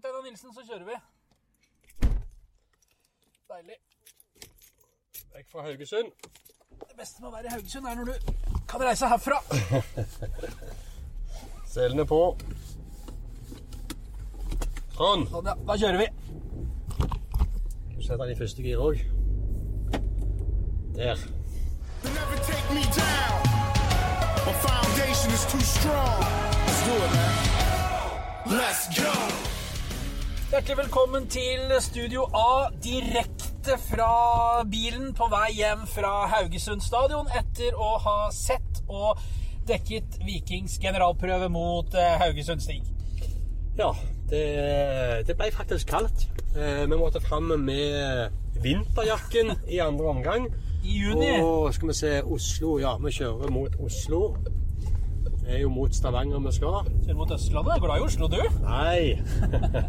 Steinar Nilsen, så kjører vi. Deilig. Vekk fra Haugesund. Det beste med å være i Haugesund er når du kan reise herfra. Selene på. Sånn. Sånn, ja. Da kjører vi. Du setter den i første gir òg. Der. They never take me down. My foundation is too strong. Let's do it, man. Let's go. Hjertelig velkommen til Studio A, direkte fra bilen på vei hjem fra Haugesund stadion etter å ha sett og dekket Vikings generalprøve mot eh, Haugesund Stig. Ja, det, det ble faktisk kaldt. Eh, vi måtte fram med vinterjakken i andre omgang. I juni. Og skal vi se Oslo. Ja, vi kjører mot Oslo. Det er jo mot Stavanger vi skal. Kjører mot Østlandet. Er glad i Oslo, du? Nei.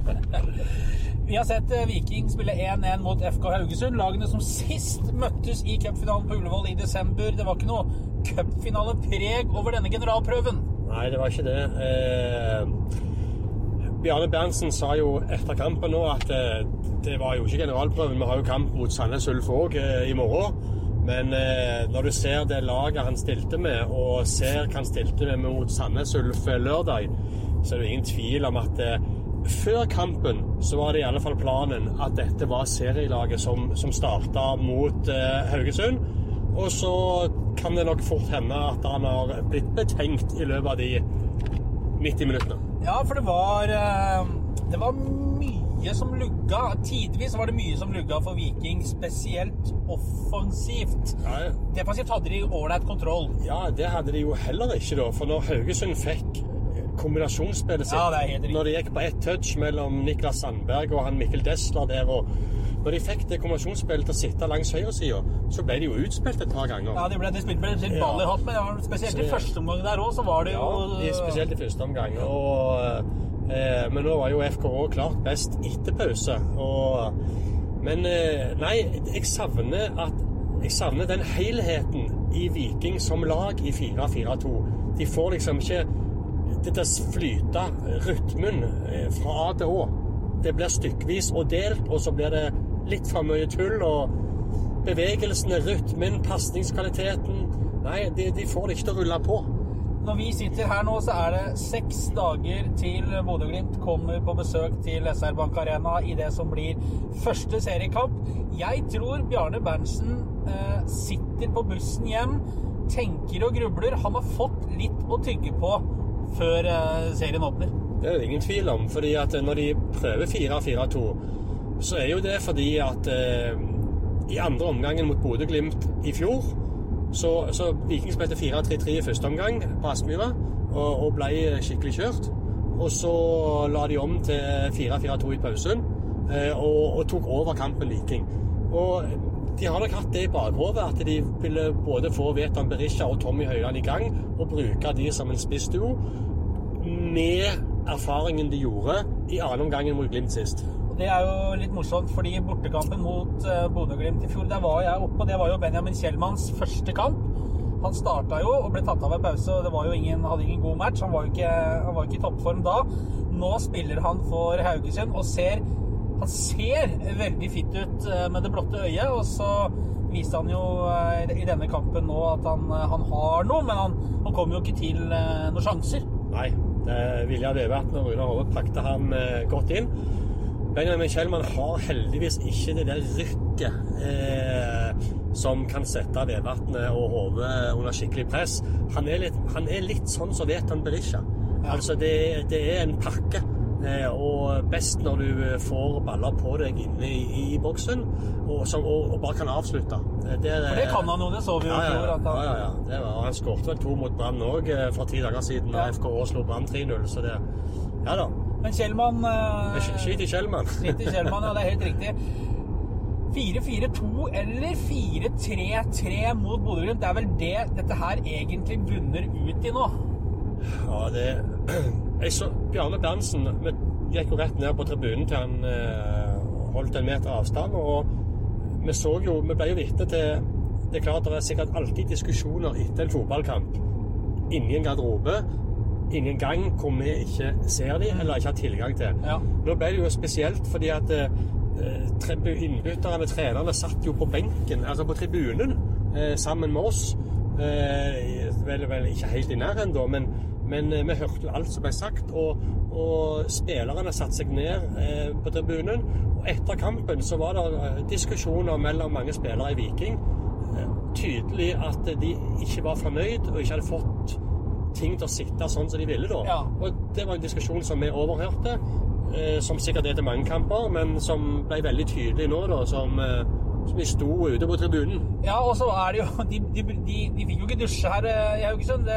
Vi har sett eh, Viking spille 1-1 mot FK Haugesund. Lagene som sist møttes i cupfinalen på Ullevål i desember. Det var ikke noe cupfinalepreg over denne generalprøven. Nei, det var ikke det. Eh, Bjarne Berntsen sa jo etter kampen nå at eh, det var jo ikke generalprøven. Vi har jo kamp mot Sandnes Ulf òg eh, i morgen. Men eh, når du ser det laget han stilte med, og ser hva han stilte med mot Sandnes Ulf eh, lørdag, så er det ingen tvil om at eh, før kampen så var det i alle fall planen at dette var serielaget som, som starta mot eh, Haugesund. Og så kan det nok fort hende at han har blitt betenkt i løpet av de 90 minuttene. Ja, for det var eh, Det var mye som lugga. Tidvis var det mye som lugga for Viking, spesielt offensivt. Ja, Defensivt hadde de ålreit kontroll. Ja, det hadde de jo heller ikke, da. For når Haugesund fikk kombinasjonsspillet sitt Ja. Når det gikk på ett touch mellom Niklas Sandberg og han Mikkel Desler der, og når de fikk det kombinasjonsspillet til å sitte langs høyresida, så ble de jo utspilt et par ganger. Ja, de ble, de spilte med litt ball i hatt, men spesielt i første omgang der òg, så var det jo Ja, i- spesielt i første omgang. Og, eh, men nå var jo FK òg klart best etter pause. Og, men eh, nei, jeg savner at jeg savner den helheten i Viking som lag i 4-4-2. De får liksom ikke dette flyte, rytmen, eh, fra A til Å. Det blir stykkevis og delt, og så blir det litt for mye tull. og Bevegelsene, rytmen, pasningskvaliteten Nei, de, de får det ikke til å rulle på. Når vi sitter her nå, så er det seks dager til Bodø-Glimt kommer på besøk til SR Bank Arena i det som blir første seriekamp. Jeg tror Bjarne Berntsen eh, sitter på bussen hjem, tenker og grubler. Han har fått litt å tygge på før eh, serien åpner. Det er det ingen tvil om. fordi at når de prøver 4-4-2, så er jo det fordi at eh, i andre omgangen mot Bodø-Glimt i fjor så, så Viking spilte 4-3-3 i første omgang på Aspmyra og, og ble skikkelig kjørt. Og så la de om til 4-4-2 i pausen eh, og, og tok over kampen Viking. Og de har nok hatt det i bakhodet at de ville både få Veton Berisha og Tommy Høiland i gang og bruke de som en spissduo med erfaringen de gjorde i annen omgangen mot Glimt sist. Det er jo litt morsomt, fordi bortekampen mot uh, Bodø-Glimt i fjor, der var jeg oppe, og det var jo Benjamin Kjellmanns første kamp. Han starta jo og ble tatt av en pause, og det var jo ingen, hadde ingen god match. Han var jo ikke, han var ikke i toppform da. Nå spiller han for Haugesund og ser Han ser veldig fitt ut eh, med det blotte øyet, og så viste han jo eh, i denne kampen nå at han, eh, han har noe, men han, han kom jo ikke til eh, noen sjanser. Nei, det Vilja vært når Runar Hove pakte ham eh, godt inn. Benjamin Kjellmann har heldigvis ikke det der rykket eh, som kan sette Vevatnet og Hove under skikkelig press. Han er litt, han er litt sånn som Veton Berisha. Altså, det, det er en pakke. Eh, og best når du eh, får baller på deg inne i, i boksen og, som, og, og bare kan avslutte. Eh, Det, For det kan han jo, det så vi jo ja, i ja, fjor. ja, ja, ja. Det var, han skåret vel to mot Brann òg for ti dager siden da Ja. FK slo Brann 3-0. Så det Ja da. Men Kjellmann eh, Sk- Skit i Kjellmann. Skit i Kjellmann, ja, det er helt riktig. 4-4-2 eller 4-3-3 mot Bodø-Glimt, det er vel det dette her egentlig bunner ut i nå. Ja, det Jeg så Bjarne Berntsen Vi gikk jo rett ned på tribunen til han eh, holdt en meter avstand. Og vi så jo Vi ble jo vitne til Det er klart det er sikkert alltid diskusjoner etter en fotballkamp inni en garderobe ingen gang hvor vi ikke ser dem eller ikke har tilgang til. Ja. Nå ble det jo spesielt fordi at eh, tribu- innbytterne, trenerne, satt jo på benken, altså på tribunen, eh, sammen med oss. Eh, vel, vel ikke helt i nærheten, da, men, men eh, vi hørte jo alt som ble sagt. Og, og spillerne satte seg ned eh, på tribunen. Og etter kampen så var det eh, diskusjoner mellom mange spillere i Viking. Eh, tydelig at de ikke var fornøyd og ikke hadde fått ting til å sitte sånn som de ville. da. Ja. Og det var en diskusjon som vi overhørte, eh, som sikkert er til mange kamper, men som ble veldig tydelig nå, da, som, eh, som vi sto ute på tribunen. Ja, og så er det jo De, de, de, de fikk jo ikke dusje her eh, i Haugesund.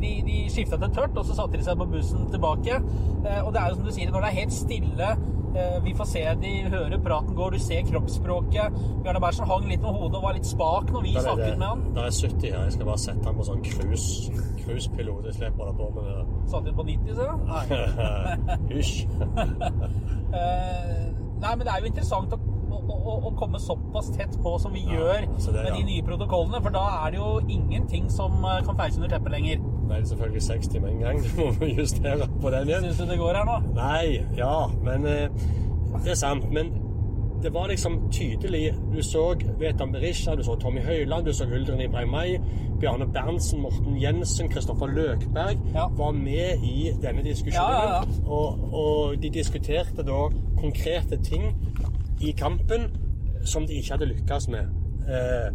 De, de skifta til tørt, og så satte de seg på bussen tilbake. Eh, Og det er jo som du sier, når det er helt stille Vi får se de hører praten går, du ser kroppsspråket. Bjarne Berntsen hang litt med hodet og var litt spak når vi snakket det, med han. Det er 70 her. Jeg skal bare sette han på sånn cruise- cruisepilot. Jeg slipper det på med det. Satt inn på 90, så. Nei. Hysj. Eh, nei, men det er jo interessant å, å, å, komme såpass tett på som vi gjør det, med de nye protokollene, for da er det jo ingenting som eh, kan feies under teppet lenger. Det er selvfølgelig seks timer en gang. Du må justere på den igjen. Syns du det går her nå? Nei, ja, men eh, det er sant. Men det var liksom tydelig Du så Vetan Berisha, du så Tommy Høiland, du så Uldren Ibrahimay, Bjarne Berntsen, Morten Jensen, Kristoffer Løkberg Ja. var med i denne diskusjonen. Ja, ja. Og, og de diskuterte da konkrete ting i kampen som de ikke hadde lykkes med. Eh,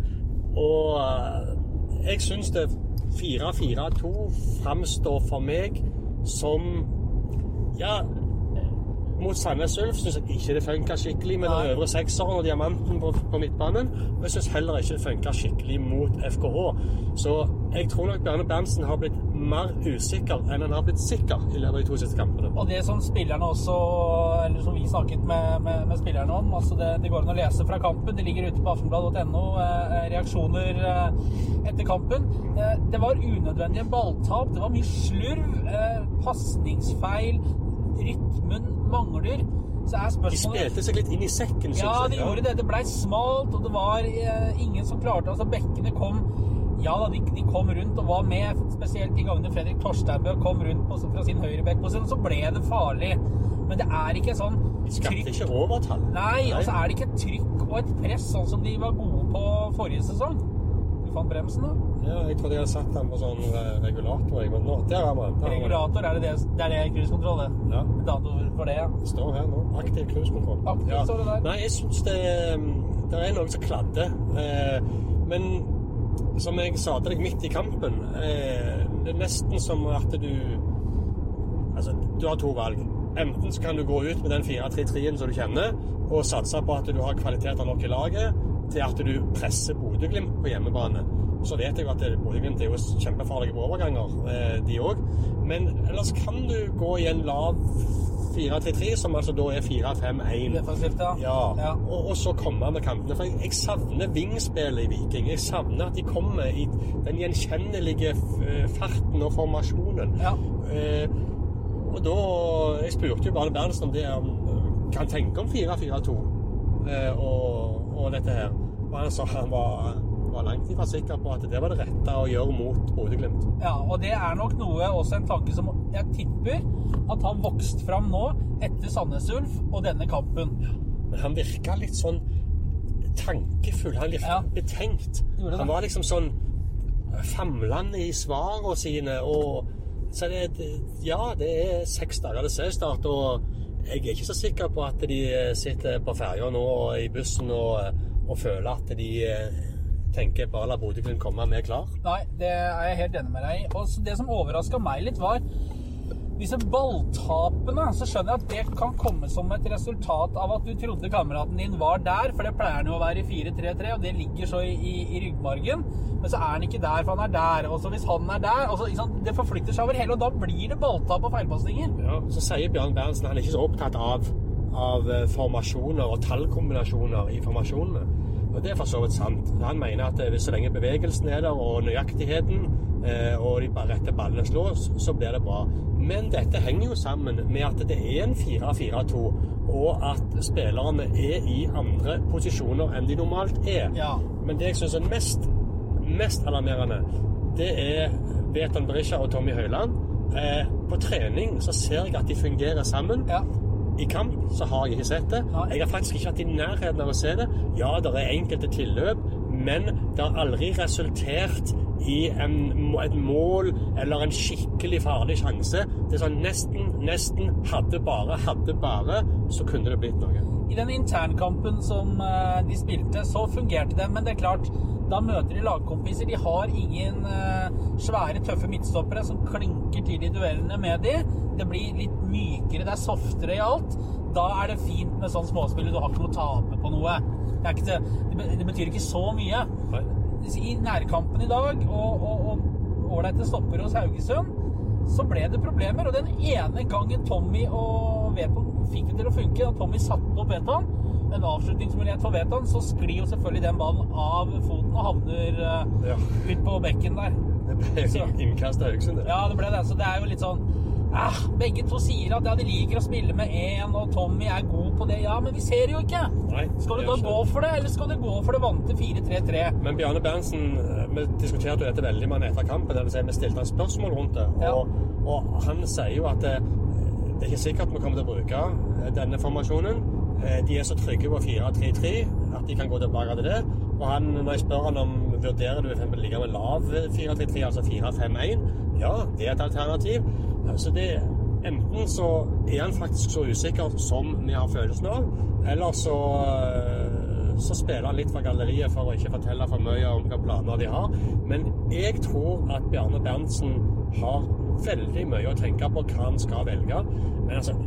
og eh, jeg syns det 4-4-2 framstår for meg som Ja, mot Sandnes Ulf syns jeg ikke det funka skikkelig med den øvre sekseren og diamanten på, på midtbanen. Og jeg syns heller ikke det funka skikkelig mot FKH. Så jeg tror nok Bjarne Berntsen har blitt mer usikker enn han har blitt sikker i løpet av de to siste kampene. Og det som spillerne også, eller som vi snakket med, med, med spillerne om, altså det, det går an å lese fra kampen. Det ligger ute på aftenblad.no. Eh, reaksjoner eh, etter kampen. Eh, det var unødvendige balltap. Det var mye slurv, eh, pasningsfeil. Rytmen mangler. Så er De spørsmålet spilte seg litt inn i sekken, syns Ja, jeg. de gjorde det. Det blei smalt, og det var eh, ingen som klarte Altså, bekkene kom Ja da, de, de kom rundt og var med, spesielt de gangene Fredrik Torsteinbø kom rundt på, fra sin høyrebekkposisjon, så ble det farlig. Men det er ikke sånn De skapte trykk ikke overtall. Nei, og så er det ikke et trykk og et press sånn som de var gode på forrige sesong. Du fant bremsen, da? Ja, jeg trodde jeg hadde satt den på sånn eh, regulator, jeg, men nå Der er man Der Regulator, er det det, det er det cruisekontroll, det? Ja. Datoer for det, ja. Står her nå. Aktiv cruisekontroll. Aktiv står det der. Nei, jeg syns det, det er noe som kladder. Eh, men som jeg sa til deg midt i kampen, eh, det er nesten som at du Altså, du har to valg. Enten så kan du gå ut med den 4-3-3-en som du kjenner, og satse på at du har kvaliteter nok i laget til at du presser Bodø-Glimt på hjemmebane. Så vet jeg at Bodø-Glimt er jo kjempefarlige på overganger, eh, de òg. Men ellers kan du gå i en lav 4-3-3, som altså da er 4-5-1. Ja. Ja, ja. Og, og så komme med kantene. For jeg, jeg savner vingspillet i Viking. Jeg savner at de kommer i den gjenkjennelige farten og formasjonen. Ja. Eh, og da Jeg spurte jo bare Berntsen om det om kan tenke om 4-4-2 eh, og, og dette her. Og han sa han var, var langt ifra sikker på at det var det rette å gjøre mot Bodø-Glimt. Ja, og det er nok noe, også en tanke som jeg tipper at har vokst fram nå etter Sandnes Ulf og denne kampen. Men han virka litt sånn tankefull. Han virka Ja. betenkt. Han var liksom sånn famlende i svarene sine. Og, så det, det- ja, det er seks dager til seriestart, og jeg er ikke så sikker på at de sitter på ferja nå og i bussen og, og føler at de eh, tenker bare la Bodø-Glimt komme, mer er klar. Nei, det er jeg helt enig med deg i. Og det som overraska meg litt, var disse balltapene. Så skjønner jeg at det kan komme som et resultat av at du trodde kameraten din var der, for det pleier han jo å være i 4-3-3, og det ligger så i, i, i ryggmargen. Men så er han ikke der, for han er der. Og så hvis han er der så, sant, Det forflytter seg over hele, og da blir det balltap og feilpasninger. Ja, så sier Bjørn Berntsen han er ikke så opptatt av, av eh, formasjoner og tallkombinasjoner i formasjonene. Og det er for så vidt sant. Han mener at eh, hvis så lenge bevegelsen er der, og nøyaktigheten, eh, og de bare rette ballene slås, så blir det bra. Men dette henger jo sammen med at det er en 4-4-2, og at spillerne er i andre posisjoner enn de normalt er. Ja. Men det jeg syns er mest, mest alarmerende, det er Veton Berisha og Tommy Høiland, Eh, på trening så ser jeg at de fungerer sammen. Ja. I kamp så har jeg ikke sett det. Jeg har faktisk ikke vært i nærheten av å se det. Ja, det er enkelte tilløp, men det har aldri resultert i en, et mål eller en skikkelig farlig sjanse. Det er sånn nesten, nesten, hadde bare, hadde bare, så kunne det blitt noe. I den internkampen som eh, de spilte, så fungerte det. Men det er klart, da møter de lagkompiser. De har ingen eh, svære, tøffe midtstoppere som klinker til i duellene med de. Det blir litt mykere, det er softere i alt. Da er det fint med sånn småspill. Du har ikke noe å tape på noe. Det, ikke, det, det be- det betyr ikke så mye. I nærkampen i dag og ålreite stopper hos Haugesund, så ble det problemer. Og den ene gangen Tommy og Veton fikk det til å funke, da Tommy satte opp Veton, en avslutningsmulighet for Veton, så sklir jo selvfølgelig den ballen av foten og havner uh, Ja. ut på bekken der. Det ble jo innkast Haugesund, det. Ja, det ble det. Så det er jo litt sånn ah, Begge to sier at ja, de liker å spille med én, og Tommy er god på det. Ja, men vi ser det jo ikke. Nei, Skal du da gå for det, eller skal du gå for det vante 4-3-3? Men Bjarne Berntsen, eh, vi diskuterte jo dette veldig med etter kampen. Det vil si, vi stilte han spørsmål rundt det. Ja. Og, og han sier jo at det, det er ikke sikkert vi kommer til å bruke eh, denne formasjonen. Eh, De er så trygge på 4-3-3 at de kan gå tilbake til det. Og han, når jeg spør han om vurderer du eksempel ligge med lav 4-3-3, altså 4-5-1, ja, det er et alternativ. Så det, enten så er han faktisk så usikker som vi har følelsen av, eller så eh, så spiller han litt for galleriet for å ikke fortelle for mye om hvilke planer de har. Men jeg tror at Bjarne Berntsen har veldig mye å tenke på hva han skal velge. Men altså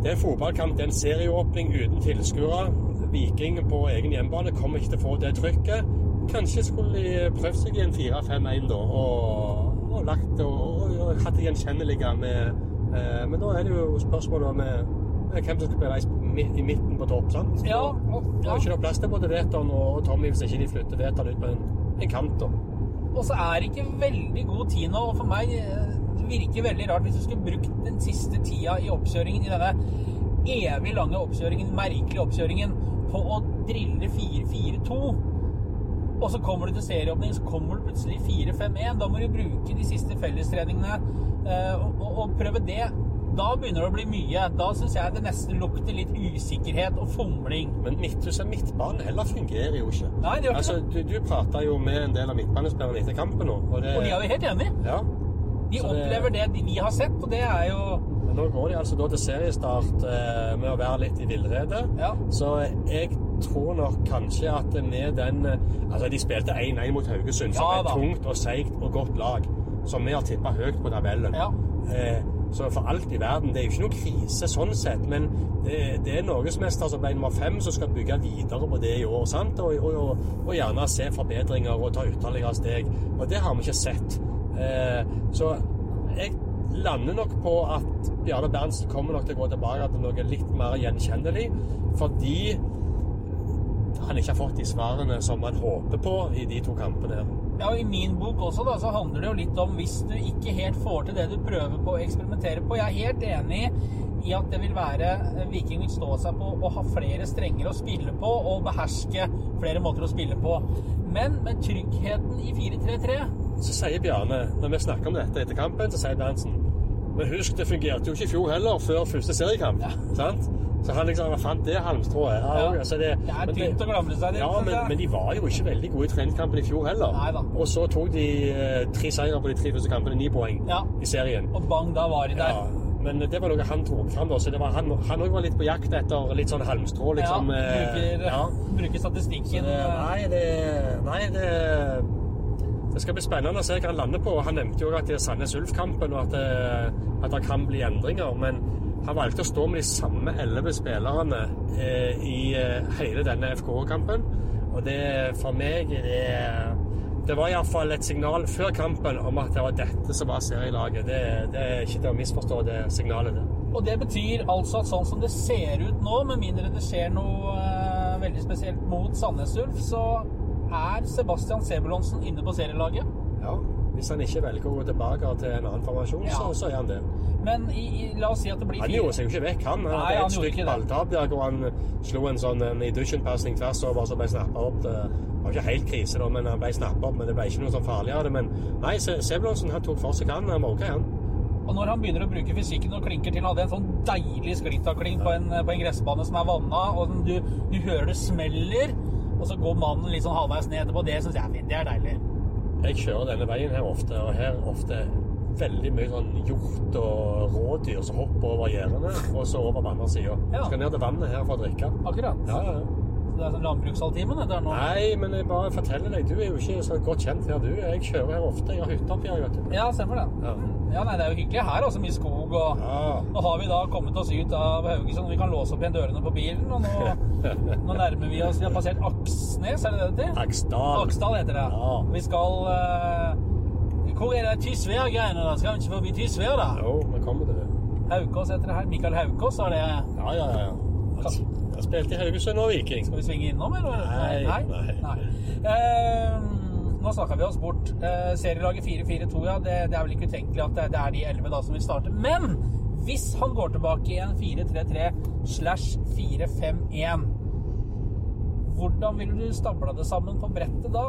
Det er fotballkamp, det er en serieåpning uten tilskuere. Viking på egen hjemmebane kommer ikke til å få det trykket. Kanskje skulle de prøvd seg i en 4-5-1 da, og, og lagt det og, og, hatt det gjenkjennelige med eh, Men da er det jo spørsmålet med, med hvem som skal spille i, i midten på topp. sant? Ja, og, ja. det er ikke noe plass til både Veton og Tommy hvis ikke de flytter Veton ut på en, en kant. Og så er det ikke veldig god tid nå, og for meg eh, det virker veldig rart hvis du skulle brukt den siste tida i oppkjøringen, i denne evig lange oppkjøringen, merkelige oppkjøringen, på å drille 4-4-2. Og så kommer du til serieåpning, så kommer du plutselig 4-5-1. Da må du bruke de siste fellestreningene eh, og, og, og prøve det. Da begynner det å bli mye. Da syns jeg det nesten lukter litt usikkerhet og fomling. Men midthuset midtbane heller fungerer jo ikke. Nei, det gjør ikke altså, Du, du prata jo med en del av midtbanespillerne etter kampen nå. Og, det, Og de er jo helt enige. ja, De Så opplever det det... vi har sett, og det er jo Men nå går de altså da til seriestart eh, med å være litt i villrede. Ja. Så jeg tror nok kanskje at med den eh, Altså, de spilte 1-1 mot Haugesund, som Ja er et tungt og seigt og godt lag. Som vi har tippa høyt på tabellen. Ja. Eh, så for alt i verden Det er jo ikke noe krise sånn sett, men det, det er norgesmester som ble nummer fem, som skal bygge videre på det i år. sant? Og, og, og, og gjerne se forbedringer og ta ytterligere steg. Og det har vi ikke sett. Eh, så jeg lander nok på at Bjarne Berntsen kommer nok til å gå tilbake til noe litt mer gjenkjennelig, fordi han ikke har fått de svarene som han håper på i de to kampene her. Ja, og I min bok også da, så handler det jo litt om hvis du ikke helt får til det du prøver på å eksperimentere på. Jeg er helt enig i at det vil være Viking vil stå seg på å ha flere strenger å spille på og beherske flere måter å spille på. Men med tryggheten i 4-3-3 Så sier Bjarne, når vi snakker om dette etter kampen, så sier Berntsen Men husk, det fungerte jo ikke i fjor heller, før første seriekamp. Sant? Så han liksom fant det halmstrået? Ja, Ja. altså det, Det er men tynt å glamre seg Det, Ja, men, men de var jo ikke veldig gode i treningskampen i fjor heller. Neida. Og så tok de eh, tre seire på de tre første kampene, ni poeng Ja. i serien. Og bang, da var de der. Men det var noe han tok fram. Så det var, han han òg var litt på jakt etter litt sånn halmstrå, liksom. ja, eh, bruker, ja. bruker statistikken. det, nei, det, nei det, det skal bli spennende å se hva han lander på. Han nevnte jo at det er Sandnes Ulf-kampen, og at det, at det kan bli endringer. Men han valgte å stå med de samme elleve spillerne eh, i eh, hele denne FK-kampen. Og det for meg det, det var iallfall et signal før kampen om at det var dette som var serielaget. Det, det er ikke til å misforstå det signalet. det. Og det betyr altså at sånn som det ser ut nå, med mindre det skjer noe eh, veldig spesielt mot Sandnes Ulf, så er Sebastian Sebulonsen inne på serielaget. Ja, Hvis han ikke velger å gå tilbake til en annen formasjon, Ja. så, så er han det. Men i, i, la oss si at det blir Han gjorde seg jo ikke vekk, han. Han Nei, hadde han et gjorde stygt balltap der hvor han slo en sånn en Idushin-pasning tvers over, så ble snappa opp. Det var ikke helt krise, da, men han ble snappa opp. Men det ble ikke noe sånn farlig av det. Men nei, Sebulonsen han tok for seg han. Han måka, han. Og når han begynner å bruke fysikken og klinker til, hadde en sånn deilig sklitakling på en, på en gressbane som er vanna, og du, du hører det smeller, og så går mannen litt sånn halvveis ned etterpå. Det syns jeg er fint. Det er deilig. Jeg kjører denne veien her ofte, og her ofte veldig mye sånn hjort og rådyr som hopper over gjerdene, og så over på andre sida. Ja. Skal ned til vannet her for å drikke. Akkurat. Ja, ja. Så det er sånn landbrukshalvtimen dette. Nei, men jeg bare forteller deg, du er jo ikke så godt kjent her, du. Jeg kjører her ofte. Jeg har hytte oppi her, vet du. Ja, stemmer det. Ja. Ja, nei, det er jo hyggelig her, Også Mye skog og Ja. Nå har vi da kommet oss ut av Haugesund, vi kan låse opp igjen dørene på bilen. Og nå, nå nærmer vi oss Vi har passert Aksnes, er det det det heter? Aksdal. Aksdal heter det. Ja. Vi skal uh, Hvor er det Tysvær-greiene, da? Skal vi ikke forbi Tysvær, da? Jo, vi kommer til det. Haukås heter det her. Mikael Haukås, er det Ja, ja, ja. Jeg jeg spilte i Haugesund og Viking. Skal vi svinge innom, eller? Nei, nei. Eh, nå snakka vi oss bort. Eh, serielaget 4-4-2, ja. Det, det er vel ikke utenkelig at det, det er de elleve da som vil starte. Men hvis han går tilbake i en 4-3-3 slash 4-5-1, hvordan ville du stabla det sammen på brettet da?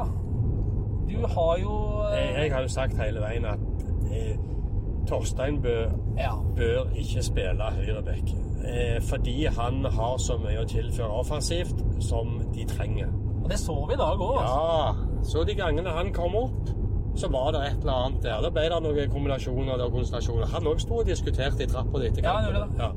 Du har jo eh, Jeg, har jo sagt hele veien at eh, Torstein bør, Ja. bør ikke spille høyreback. Eh, fordi han har så mye å tilføre offensivt som de trenger. Og det så vi i dag òg. Ja, så de gangene han kom opp, så var det et eller annet der. Da ble det noen kombinasjoner og konstellasjoner. Han òg sto og diskuterte i trappa etter Ja, han kampen. det. Ja.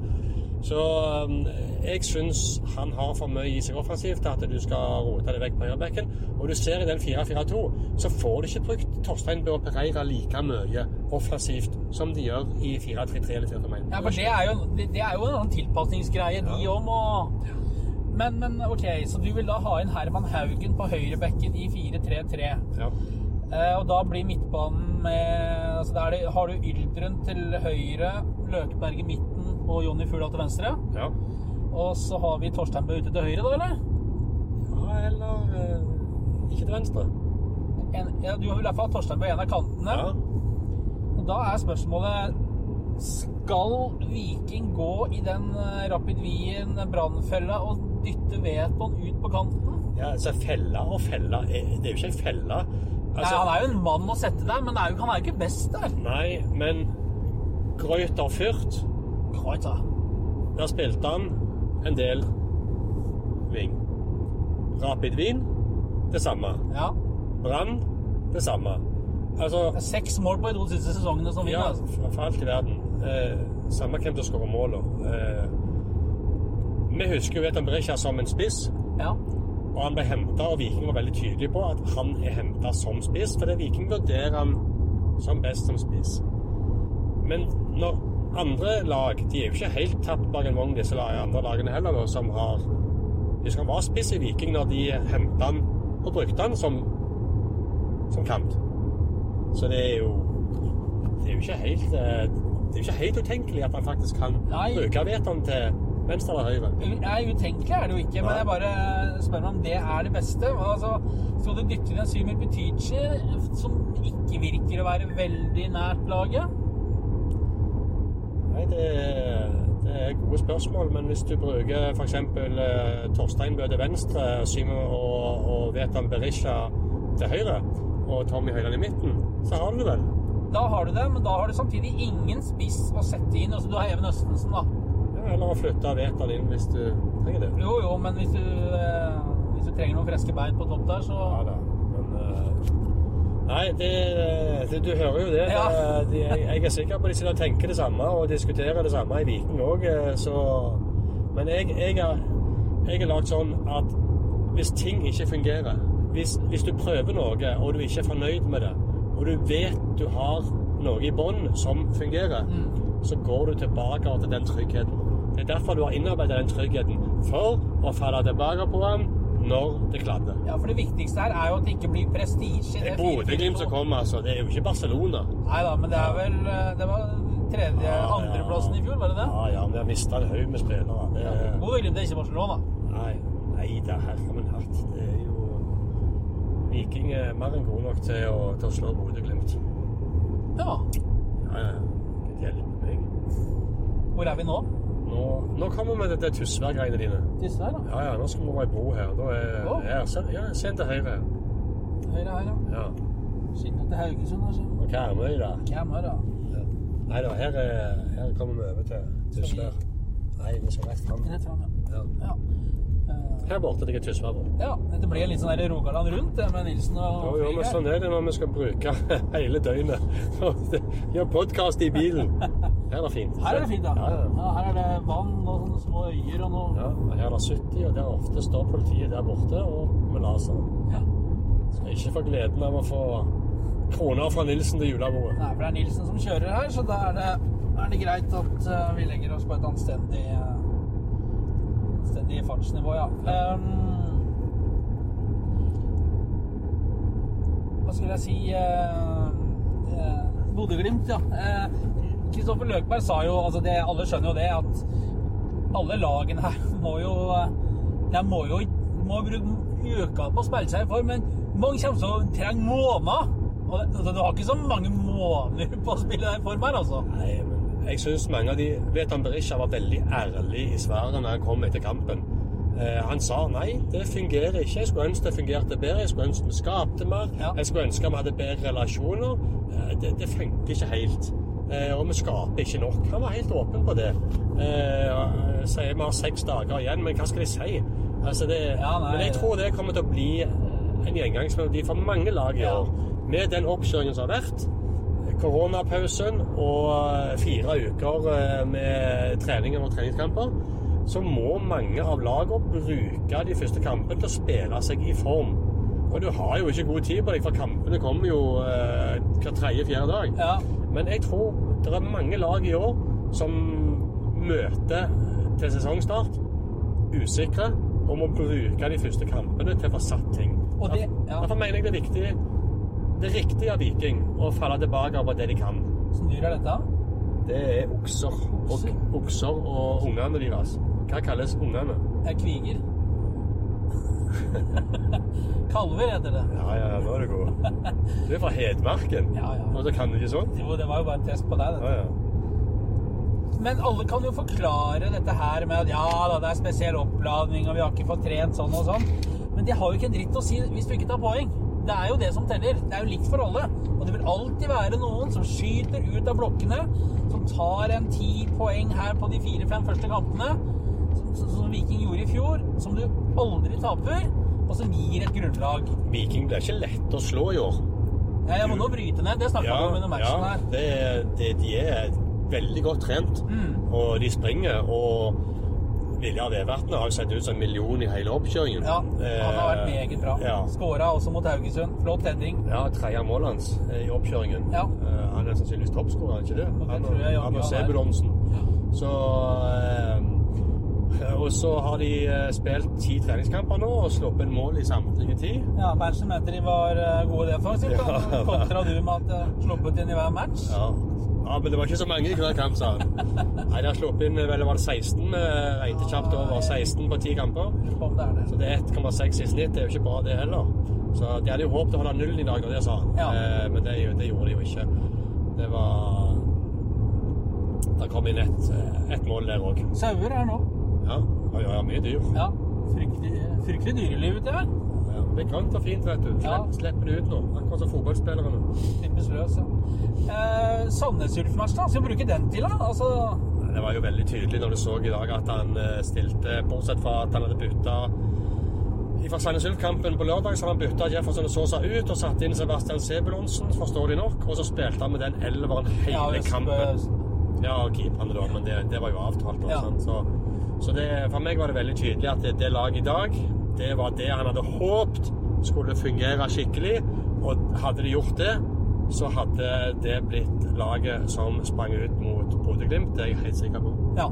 Så um, jeg syns han har for mye i seg offensivt til at du skal rote det vekk på høyrebekken. Og du ser i den 4-4-2, så får du ikke brukt Torstein Bø og Pereira like mye offensivt som de gjør i 4-3-3 eller 4-5-1. Ja, for det er jo, det, er jo en annen tilpasningsgreie, de Ja. òg må men, men ok, så du vil da ha inn Herman Haugen på høyrebekken i 4-3-3. Ja. Eh, og da blir midtbanen med altså da er det, Har du Yldren til høyre, Løkeberg i midten og Jonny Fugla til venstre? ja. Og så har vi Torstein Bø ute til høyre, da, eller? ja eller eh, ikke til venstre. En, ja, du vil i hvert fall ha Torstein Bø en av kantene. Ja. Og da er spørsmålet Skal Viking gå i den eh, Rapid Wien brannfella og dytte Veton ut på kanten? ja, altså fella og felle er- Det er jo ikke en felle. Nei, han er jo en mann å sette der, men er jo, han er jo ikke best der. Nei, men Greuter Fürth, Kreuzer. der spilte han en del wing. Rapid Wien, det samme. Ja. Brann, det samme. Altså, Det er seks mål på de to siste sesongene som vinner. ja, altså. for alt i verden. Eh, samme hvem som skårer målene. Eh, vi husker jo Etan Berisha som en spiss. Ja. Og han ble henta, og Viking var veldig tydelig på at han er henta som spiss, fordi Viking vurderer han som best som spiss. Men når andre lag De er jo ikke helt tapt bak en vogn, disse andre lagene heller, da, som har Husk han var spiss i Viking når de henta han og brukte han som, som kant. Så det er jo Det er jo ikke helt eh, Det er jo ikke helt utenkelig at han faktisk kan Nei. bruke vetoen til venstre eller høyre. Nei, utenkelig er det jo ikke, men jeg bare spør meg om det er det beste. Altså, skal du dytte inn en Symer Butici, som ikke virker å være veldig nært laget? Nei, det, det er gode spørsmål, men hvis du bruker f.eks. Eh, Torstein Bø til venstre, Simon og, og Vetan Berisha til høyre, og Tommy Høiland i midten, så har du det vel. Da har du det, men da har du samtidig ingen spiss å sette inn. Altså, du har Even Østensen, da. Ja, eller å flytte Vetal inn hvis du trenger det. Jo, jo, men hvis du, eh, hvis du trenger noen friske bein på topp der, så Ja da, men eh, Nei, det, det, du hører jo det. Ja. det de, jeg, jeg er sikker på at de sitter og tenker det samme og diskuterer det samme i Viking òg, så Men jeg, jeg, er, jeg er lagd sånn at hvis ting ikke fungerer hvis, hvis du prøver noe, og du ikke er fornøyd med det, og du vet du har noe i bånn som fungerer, så går du tilbake til den tryggheten. Det er derfor du har innarbeidet den tryggheten. For å falle tilbake på den når det kladder. Ja, for det viktigste her er jo at det ikke blir prestisje. Det er Bodø-Glimt 4-4-2. som kommer, altså. Det er jo ikke Barcelona. Nei da, men det er vel eh, Det var tredje, Ja, ja. i fjor, var det det? Ja, ja, vi har mista en haug med spillere. Det er, Bodø-Glimt er ikke Barcelona. nei, nei da, herre min hatt. Det er Viking er mer enn god nok til å, til å slå Bodø-Glimt. Ja. Ja, ja. Gud hjelpe meg. Hvor er vi nå? Nå, nå kommer vi til det Tysvær-greiene dine. Disse da. Ja, ja, nå skal vi over ei bro her. Da er oh. her. Se, ja, se til høyre. Høyre her, ja. Ja. Skinner til Haugesund, altså. Og Karmøy, da. Hvem her, Ja. Nei da, her, er, her kommer vi over til Tysvær. Nei, vi skal rett fram. Rett fram, ja. Ja. Ja. Eh, Her borte ligger Tysvær. da. ja. Dette blir litt sånn Rogaland rundt med Nilsen og Jo, jo, men sånn er det når vi skal bruke hele døgnet. Gjøre podkast i bilen. Her er det fint. Her er det fint. Ja, ja. Ja, her er det vann og sånne små øyer og noe Ja, og her er det 70, og der ofte står politiet der borte og med laser. Ja. Skal ikke få gleden av å få kroner fra Nilsen til julebordet. Nei, for det er Nilsen som kjører her, så da er det, er det greit at eh, vi legger oss på et anstendig, eh, anstendig fartsnivå, ja. Um, hva skulle jeg si uh, Bodø-Glimt, ja. Kristoffer Løkberg sa jo altså det, Alle skjønner jo det, at alle lagene her må jo eh, De må jo må bruke uka på å spille seg i form, men mange kommer til å trenge måneder. Og altså, du har ikke så mange måneder på å spille deg i form her, altså. Nei, men jeg syns mange av de Vetan Berisha var veldig ærlig i svaret når han kom etter kampen. Eh, han sa nei, det fungerer ikke. Jeg skulle ønske det fungerte bedre. Jeg skulle ønske vi skapte mer. Ja. Jeg skulle ønske vi hadde bedre relasjoner. Eh, det, det funker ikke helt. Eh, og vi skaper ikke nok. Han var helt åpen på det. Eh, sier vi har seks dager igjen, men hva skal de si? Altså det, Ja, nei, men jeg tror det kommer til å bli en gjengangsmelodi for mange lag i Ja. år. Med den oppkjøringen som har vært, koronapausen og fire uker eh, med treninger og treningskamper, så må mange av lagene bruke de første kampene til å spille seg i form. Og du har jo ikke god tid på deg, for kampene kommer jo eh, hver tredje-fjerde dag. Ja. Men jeg tror det er mange lag i år som møter til sesongstart usikre og må bruke de første kampene til å få satt ting. Og det- ja. Derfor mener jeg det er viktig det er av Viking å falle tilbake på det de kan. Åssen dyr er dette? Det er okser. Og, okser og ungene deres. Hva kalles ungene? Er kviger. Kalver heter det. Ja, ja, nå er du god. Du er fra Hedmarken, Ja, ja. og så kan du ikke sånt? Jo, det var jo bare en test på deg, dette. Ja, ja. Men alle kan jo forklare dette her med at ja da, det er spesiell oppladning, og vi har ikke fått trent sånn og sånn. Men det har jo ikke en dritt å si hvis du ikke tar poeng. Det er jo det som teller. Det er jo likt for alle. Og det vil alltid være noen som skyter ut av blokkene, som tar en ti poeng her på de fire-fem første kampene, som, som, Viking gjorde i fjor, som du aldri taper, og som gir et grunnlag. Viking blir ikke lett å slå i år. Ja, jeg må nå bryte ned. Det snakka vi om under matchen ja, her. det, det, de er veldig godt trent, Mm. og de springer. Og Viljar Vevatnet har jo sett ut som en million i hele oppkjøringen. Ja, han har vært meget bra. Ja, Skåra også mot Haugesund. Flott heading. ja tredje målet hans eh, i oppkjøringen. Ja. Eh, Han er sannsynligvis toppskårer, er ikke det? det Han jeg han og. Sebulonsen. Så eh, Og så har de eh, spilt ti treningskamper nå og sluppet mål i samtlige ti. Ja, Manchester United de var eh, gode defensivt. Ja. Kontra du med at uh, sluppet inn i hver match. Ja. Ja, men det var ikke så mange i hver kamp, sa han. Nei, de har sluppet inn vel, var det 16? eh, Regnet kjapt over 16 på ti kamper. Er. Så det er 1,6 i snitt. Det er jo ikke bra, det heller. Så de hadde jo håpet å holde nullen i dag, og det sa han. Ja. Eh, men det, det gjorde de jo ikke. Det var Det kom inn ett et mål der òg. Sauer her nå. Ja. Ja, ja, mye dyr. Ja. Fryktelig, fryktelig dyreliv ute her. Det er grønt og fint, vet du. Ja. Slipp, Slipper det ut nå. Akkurat som fotballspillerne. Typisk løs, ja. Eh, Sandnes Ulf-match, da. Skal vi bruke den til, da? Altså, Det var jo veldig tydelig når du så i dag at han eh, stilte, bortsett fra at han hadde bytta fra Sandnes Ulf-kampen på lørdag, så han bytta Jefferson og Sosa ut og satt inn Sebastian Sebulonsen, forståelig nok, og så spilte han med den elveren hele ja, kampen. Ja, og keeperne da, men det, det var jo avtalt. Ja. Så, så det, for meg var det veldig tydelig at det, det laget i dag, det var det han hadde håpet skulle fungere skikkelig. Og hadde de gjort det, så hadde det blitt laget som sprang ut mot Bodø-Glimt. Det er jeg helt sikker på. Ja.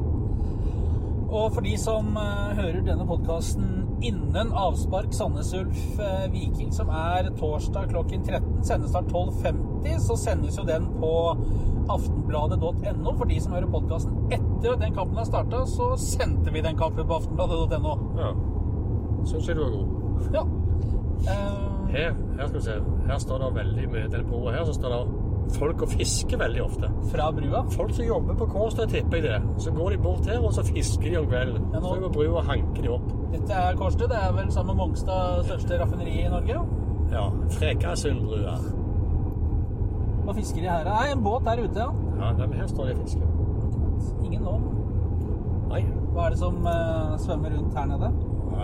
Og for de som eh, hører denne podkasten innen avspark Sandnes Ulf eh, Viking, som er torsdag klokken 13, sendestart 12.50, så sendes jo den på aftenbladet.no. For de som hører podkasten etter at den kampen har starta, så sendte vi den kampen på aftenbladet.no. Ja. Syns jeg du var god. Ja. Uh... Her, her skal vi se. Her står det veldig mye Den broa her så står det folk og fisker veldig ofte. Fra brua. Folk som jobber på Kårstø, tipper jeg det. Så går de bort her, og så fisker de om kvelden. Ja, nå- Så går brua og hanker de opp. Dette er Kårstø. Det er vel sammen med Mongstad største raffineri i Norge? Ja, Frekasundbrua. Hva fisker de her? Nei, en båt der ute, ja. Ja, nei, her står de og fisker. Ingen nå. Nei. Hva er det som uh, svømmer rundt her nede?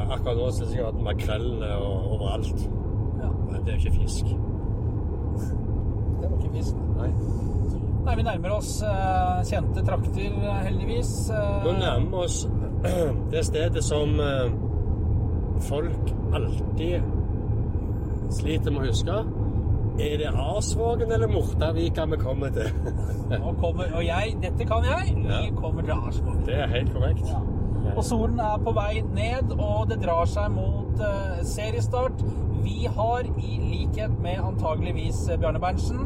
Akkurat nå syns jeg at makrellene er overalt. Ja, Men det er jo ikke fisk. det var ikke fisk. Nei. Nei, vi nærmer oss eh, kjente trakter, eh, heldigvis. Eh, Nå nærmer vi oss det stedet som eh, folk alltid sliter med å huske. Er det Arsvågen eller Mortavika vi kommer til? Nå kommer, og jeg, dette kan jeg, vi Ja. kommer til Arsvågen. Det er helt korrekt. Ja. Og solen er på vei ned, og det drar seg mot eh, seriestart. Vi har, i likhet med antageligvis eh, Bjarne Berntsen,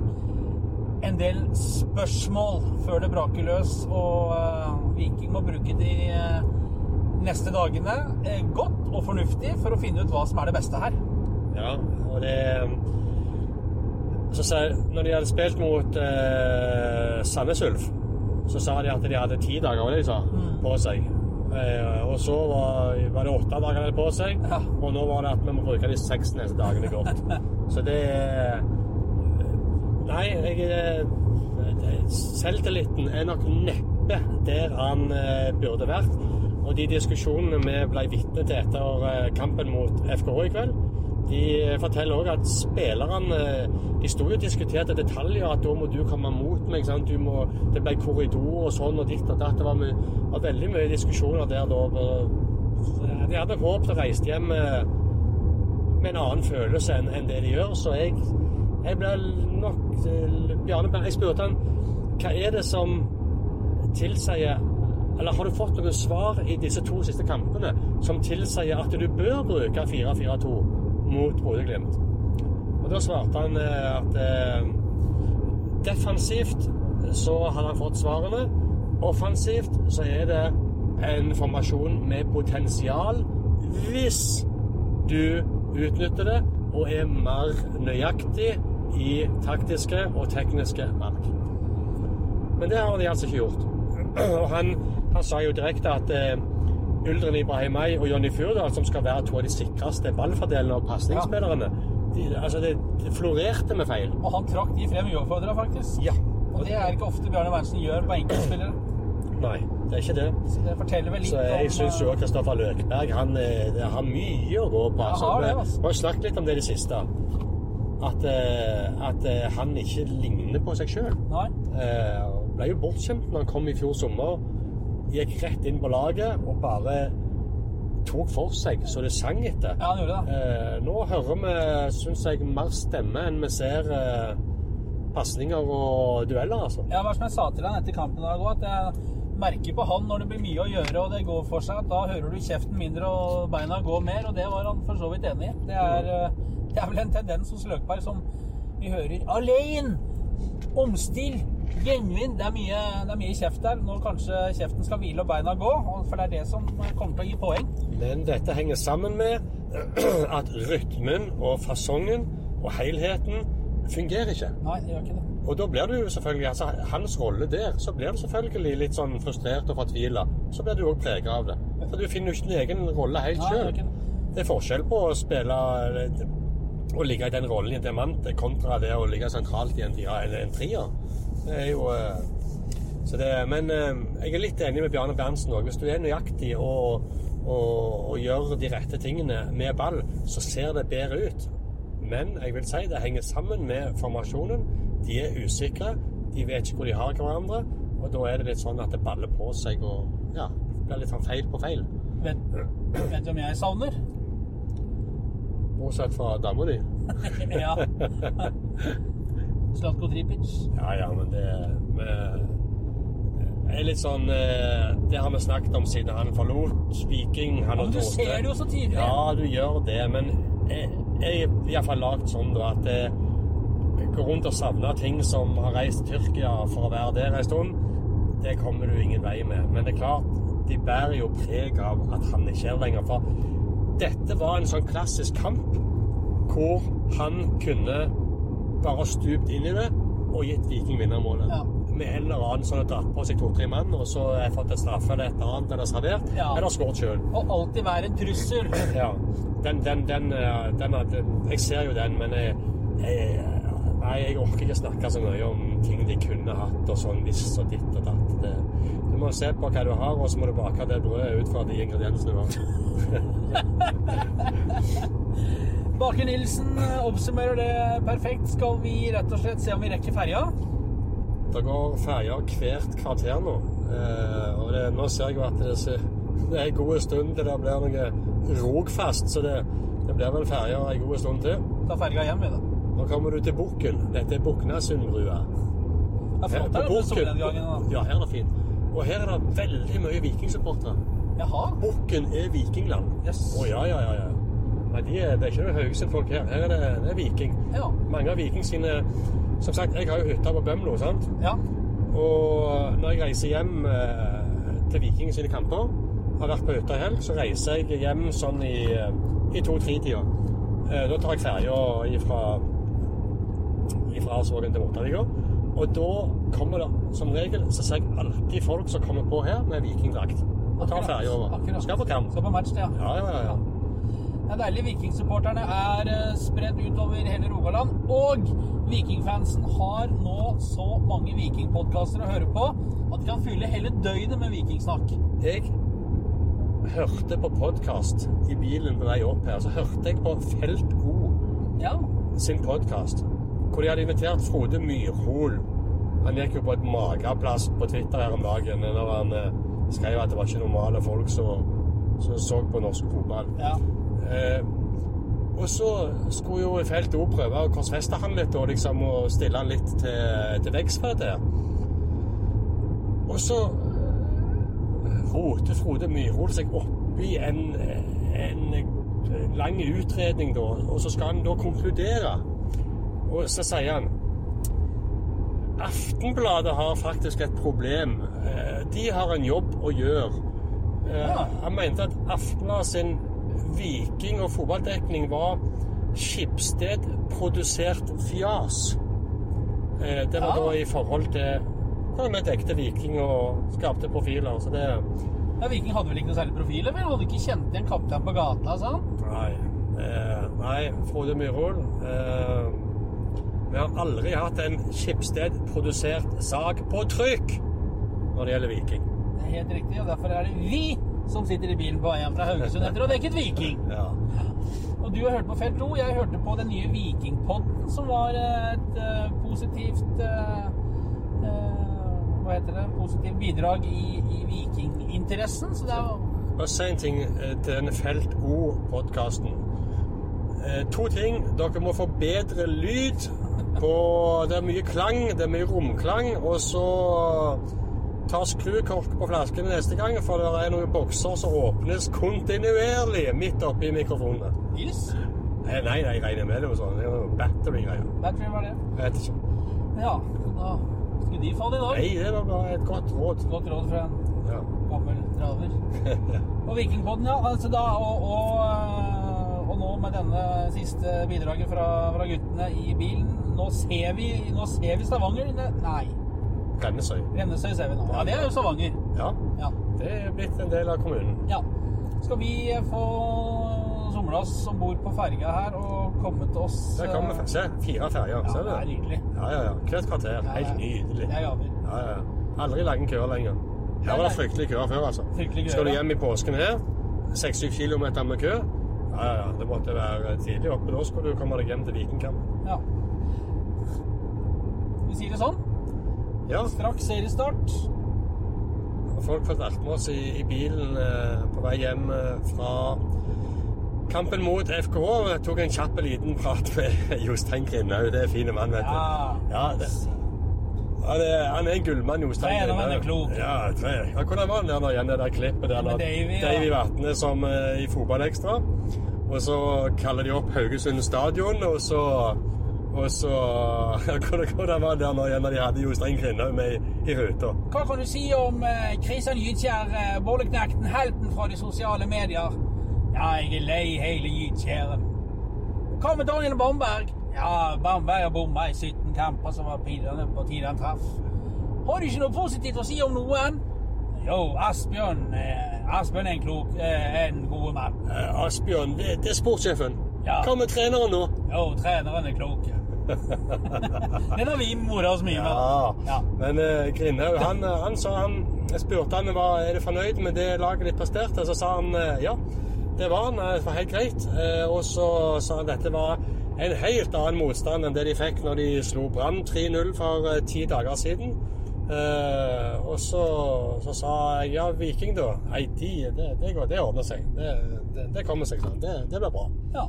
en del spørsmål før det braker løs, og eh, Viking må bruke de neste dagene godt og fornuftig for å finne ut hva som er det beste her. Ja, og det så Når de hadde spilt mot eh, Sandnes Ulf, så sa de at de hadde ti dager de sa, på seg. Eh, og så var, var det åtte dager på seg, Ja. og nå var det at vi må bruke de seks neste dagene godt. så det Nei, jeg er- Selvtilliten er nok neppe der han eh, burde vært. Og de diskusjonene vi ble vitne til etter eh, kampen mot FKH i kveld, de forteller òg at spillerne De sto jo og diskuterte detaljer, at da må du komme mot meg. Må, det ble korridor og sånn og ditt og datt. Det var, my, var veldig mye diskusjoner der da. De hadde håpet å reise hjem med, med en annen følelse enn enn det de gjør, så jeg, jeg ble nok eh, Bjarne jeg spurte han hva er det som tilsier Eller har du fått noen svar i disse to siste kampene som tilsier at du bør bruke 4-4-2 mot Bodø-Glimt? Og da svarte han eh, at eh, defensivt så hadde han fått svarene. Offensivt så er det en formasjon med potensial hvis du utnytter det og er mer nøyaktig i taktiske og tekniske valg. Men det har de altså ikke gjort. Og han, han sa jo direkte at eh, Uldren Ibrahimay og Jonny Furdal, som skal være to av de sikreste ballfordelene og pasningsspillerne, de, altså det, det florerte med feil. Og han trakk de frem uoppfordra, faktisk. Ja. Og det er ikke ofte Bjarne Wernsen gjør på enkeltspillere. Nei, det er ikke det. Så det forteller vel litt Så jeg syns jo eh, Kristoffer Løkberg han, eh, har mye å gå på. Ja, Altså. har det, Vi altså. har jo snakket litt om det i det siste. At, eh, at han ikke ligner på seg sjøl. Ble jo bortskjemt når han kom i fjor sommer. Gikk rett inn på laget og bare tok for seg så det sang etter. Ja, det gjorde det. Eh, nå hører vi, syns jeg, mer stemme enn vi ser eh, pasninger og dueller, altså. Ja, hva som jeg sa til han etter kampen i dag òg, at jeg merker på han når det blir mye å gjøre og det går for seg, at da hører du kjeften mindre og beina går mer, og det var han for så vidt enig i. Det er, eh, det er vel en tendens hos Løkberg som vi hører Alein! Omstill! Gjenvinn! Det er mye, det er mye kjeft der. Når kanskje kjeften skal hvile og beina gå, for det er det som kommer til å gi poeng. Men dette henger sammen med at rytmen og fasongen og helheten fungerer ikke. Nei, det gjør ikke det. Og da blir du jo selvfølgelig, altså hans rolle der, så blir du selvfølgelig litt sånn frustrert og fortvila. Så blir du òg prega av det. For du finner jo ikke din egen rolle helt sjøl. det. Det er forskjell på å spille å ligge i den rollen i en diamant kontra det å ligge sentralt i en, en trier. Det er jo eh, så det, Men eh, jeg er litt enig med Bjarne Berntsen òg. Hvis du er nøyaktig og, og, og gjør de rette tingene med ball, så ser det bedre ut. Men jeg vil si det henger sammen med formasjonen. De er usikre. De vet ikke hvor de har hverandre. Og da er det litt sånn at det baller på seg og ja, blir litt sånn feil på feil. Vet, vet du hvem jeg savner? Bortsett fra dama di. ja. Slatko Tripic. Ja, ja, men det vi- er litt sånn eh, Det har vi snakket om siden han forlot Viking. Han Ja, men du Torstein. ser det jo så tidlig. Ja, du gjør det, men jeg, jeg er iallfall lagd sånn da at jeg går rundt og savner ting som har reist til Tyrkia for å være der en stund. Det kommer du ingen vei med. Men det er klart, de bærer jo preg av at han ikke er lenger. For dette var en sånn klassisk kamp hvor han kunne bare stupt inn i det og gitt Viking vinnermålet. Ja. Med en eller annen som har dratt på seg to-tre mann, og så har fått et straffe eller et eller annet, eller servert, Ja. eller skåret sjøl. Og alltid være en trussel. Ja. Den, den, den, eh, den, den Jeg ser jo den, men jeg, jeg Nei, jeg orker ikke snakke så mye om ting de kunne hatt, og sånn hvis og ditt og datt. Det, du må se på hva du har, og så må du bake det brødet ut fra de ingrediensene du har. Baker Nilsen eh, oppsummerer det perfekt. Skal vi rett og slett se om vi rekker ferja? Det går ferjer hvert kvarter nå. Eh, og det, nå ser jeg jo at det, det er en god stund til det blir noe Rogfast, så det, det blir vel ferja en god stund til. Ta ferja hjem, vi, da. Nå kommer du til Bukken. Dette er Buknasundbrua. Det er flott på her med solnedgangen. Ja, her er det fint. Og her er det veldig mye vikingsupportere. Bukken er vikingland. Yes. Å ja, ja, ja. ja. Nei, de er, det er ikke noe Haugesund-folk her. Her er det, det er viking. Ja. Mange av Viking sine Som sagt, jeg har jo hytta på Bømlo, sant? ja. Og når jeg reiser hjem eh, til Viking sine kamper, har vært på hytta i helg, så reiser jeg hjem sånn i, eh, i to-tre-tida. Eh, da tar jeg ferja ifra Arsvågen til Mortavika. Og da kommer det som regel så ser jeg alltid folk som kommer på her med vikingdrakt. Og tar ferja over. Skal på kamp. Skal på match, ja. Ja, ja, ja. Det er deilig. Vikingsupporterne er spredt spredd utover hele Rogaland. Og vikingfansen har nå så mange vikingpodkaster å høre på at de kan fylle hele døgnet med vikingsnakk. Jeg hørte på podkast i bilen på vei opp her. Så hørte jeg på Felt O. Ja. sin podkast, hvor de hadde invitert Frode Myrhol. Han gikk jo på et mageplass på Twitter her om dagen når han eh, skrev at det var ikke normale folk som som så på norsk fotball. ja. Eh, og så skulle jo Feltet òg prøve å korsfeste han litt og liksom og stille han litt til, til veggs for det. Og så eh, roter Frode Myrhol seg opp i en, en lang utredning, da, og så skal han da konkludere. Og så sier han Aftenbladet har faktisk et problem. Eh, De har en jobb å gjøre. Eh. Han mente at Aftenbladet sin viking- og fotballdekning var Skipsted-produsert fjas. Eh, Det var da i forhold til hvordan vi dekte Viking og skapte profiler. Så det ja. Viking hadde vel ikke noe særlig profil? men hadde ikke kjent igjen kaptein på gata? Sånn. Nei, eh, nei Frode Myrhol. Eh, vi har aldri hatt en Skipsted-produsert sak på trykk når det gjelder Viking. Det er helt riktig, og derfor er det vi som sitter i bilen på vei hjem fra Haugesund etter å ha dekket Viking. Ja. Og du har hørt på Felt 2, jeg hørte på den nye Vikingpodden, som var eh, et uh, positivt uh, uh, Hva heter det? Positivt bidrag i, i vikinginteressen. Så det er Bare si en ting til denne Felt O-podkasten. To ting. Dere må få bedre lyd. På, det er mye klang, det er mye romklang. Og så ta skrukork på flaskene neste gang, for det er noen bokser som åpnes kontinuerlig midt oppi mikrofonene. Nils. Eh, Nei, nei, jeg regner med det. var sånn. Det er noe battery-greier. Battery var det. Jeg vet ikke. Ja, da skulle de falle i dag. Nei, det var bare et godt råd. Godt råd fra en Ja. gammel traver. Og Vikingpodden, ja. Altså da, og, og, øh, og nå med denne siste bidraget fra, fra guttene i bilen Nå ser vi, nå ser vi Stavanger. Nei, Rennesøy. Rennesøy ser vi nå. Ja, det er jo Stavanger. Ja, Ja. det er blitt en del av kommunen. ja. Skal vi få somla oss om bord på ferga her og komme til oss Der kommer øh, Se, fire ferger. Ja, Ser det er nydelig. Ja, ja, ja. Hvert kvarter. Ja, Helt nydelig. Det er gaver. Ja, ja. Aldri lange køer lenger. Her var det fryktelig køer før, altså. Fryktelig køer, Skal du hjem i påsken her, 6-7 kilometer med kø, ja, ja, ja. Det måtte være tidlig oppe. Da skulle du komme deg hjem til Vikingkamp. Ja. Vi sier det sånn. Ja, Straks seriestart. folk har vært med oss i, i bilen eh, på vei hjem eh, fra kampen mot FKH. Jeg tok en kjapp liten prat med Jostein Grindhaug. Det er fine mann, vet du. Ja. Ja, det, han, er, han er en gullmann, Jostein Trener, han er klok. Ja, tre. ja, hvordan var han der igjen, det der klippet der? Med Davy. Davy Vatne som eh, i Fotballekstra. Og så kaller de opp Haugesund stadion, og så og så Hvordan var det igjen når de hadde Jostein Grindhaug med i, ruta? Hva kan du si om eh, Kristian Gytkjær, eh, bolleknekten, helten fra de sosiale medier? Ja, jeg er lei hele Gytkjæren. Hva med Daniel Bamberg? Ja, Bamberg har bomma i 17 kamper, som var pinlig på tide han traff. Har du ikke noe positivt å si om noen? Jo, Asbjørn eh, Asbjørn er en klok, eh, en god mann. Eh, Asbjørn, det, det er sportssjefen. Ja. Hva med treneren nå? Jo, treneren er klok. Den har vi mora oss mye med. Ja. Men uh, Grindhaug, han, eh, han sa han Jeg spurte han var er du fornøyd med det laget de presterte. Så sa han eh, ja, det var han. Det var helt greit. Eh, og så sa han dette var en helt annen motstand enn det de fikk når de slo Brann 3-0 for eh, ti dager siden. Uh, og så, så sa jeg ja, Viking, da. Nei, de, det, det, går, det ordner seg. Det, det, det kommer seg sånn. Det, det blir bra. Ja.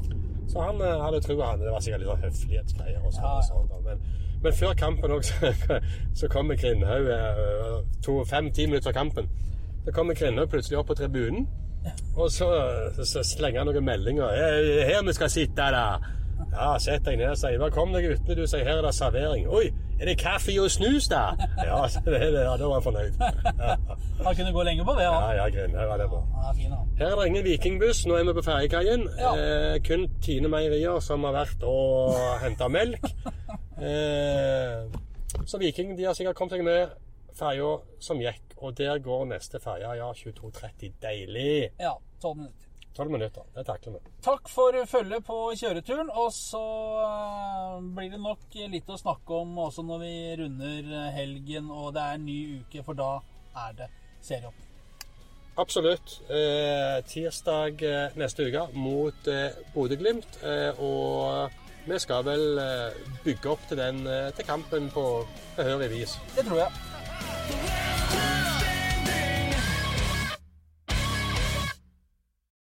Så han eh, hadde trua han. Det var sikkert litt sånn høflighetsgreier. og sånn, Ja, sånn. Men, men før kampen også, så kommer Grindhaug eh, fem-ti minutter før kampen. Så kommer Grindhaug plutselig opp på tribunen. Og så, så slenger han noen meldinger. «Eh, 'Her vi skal sitte, da!' Ja, sett deg ned, sier 'Velkommen guttene', du sier 'her er det servering'. 'Oi, er det kaffe og snus, da?' Ja, så det, det, ja da var han fornøyd. Ja, Han kunne gå lenge på det. ja, ja ja, det er bra. Ja, fin. Her er det ingen vikingbuss. Nå er vi på ferjekaien. Ja. Eh, kun Tine Meierier som har vært og henta melk. Eh, så Viking de har sikkert kommet seg med ferja som gikk, og der går neste ferje. Ja, 22.30. Deilig. Ja, tolv minutter. Tolv minutter. Det takler vi. Takk for følget på kjøreturen. Og så eh, blir det nok litt å snakke om også når vi runder helgen og det er en ny uke, for da er det serieåpning. Absolutt. Eh, tirsdag eh, neste uke mot eh, Bodø-Glimt. Eh, og vi skal vel eh, bygge opp til den eh, til kampen på behørig vis. Det tror jeg.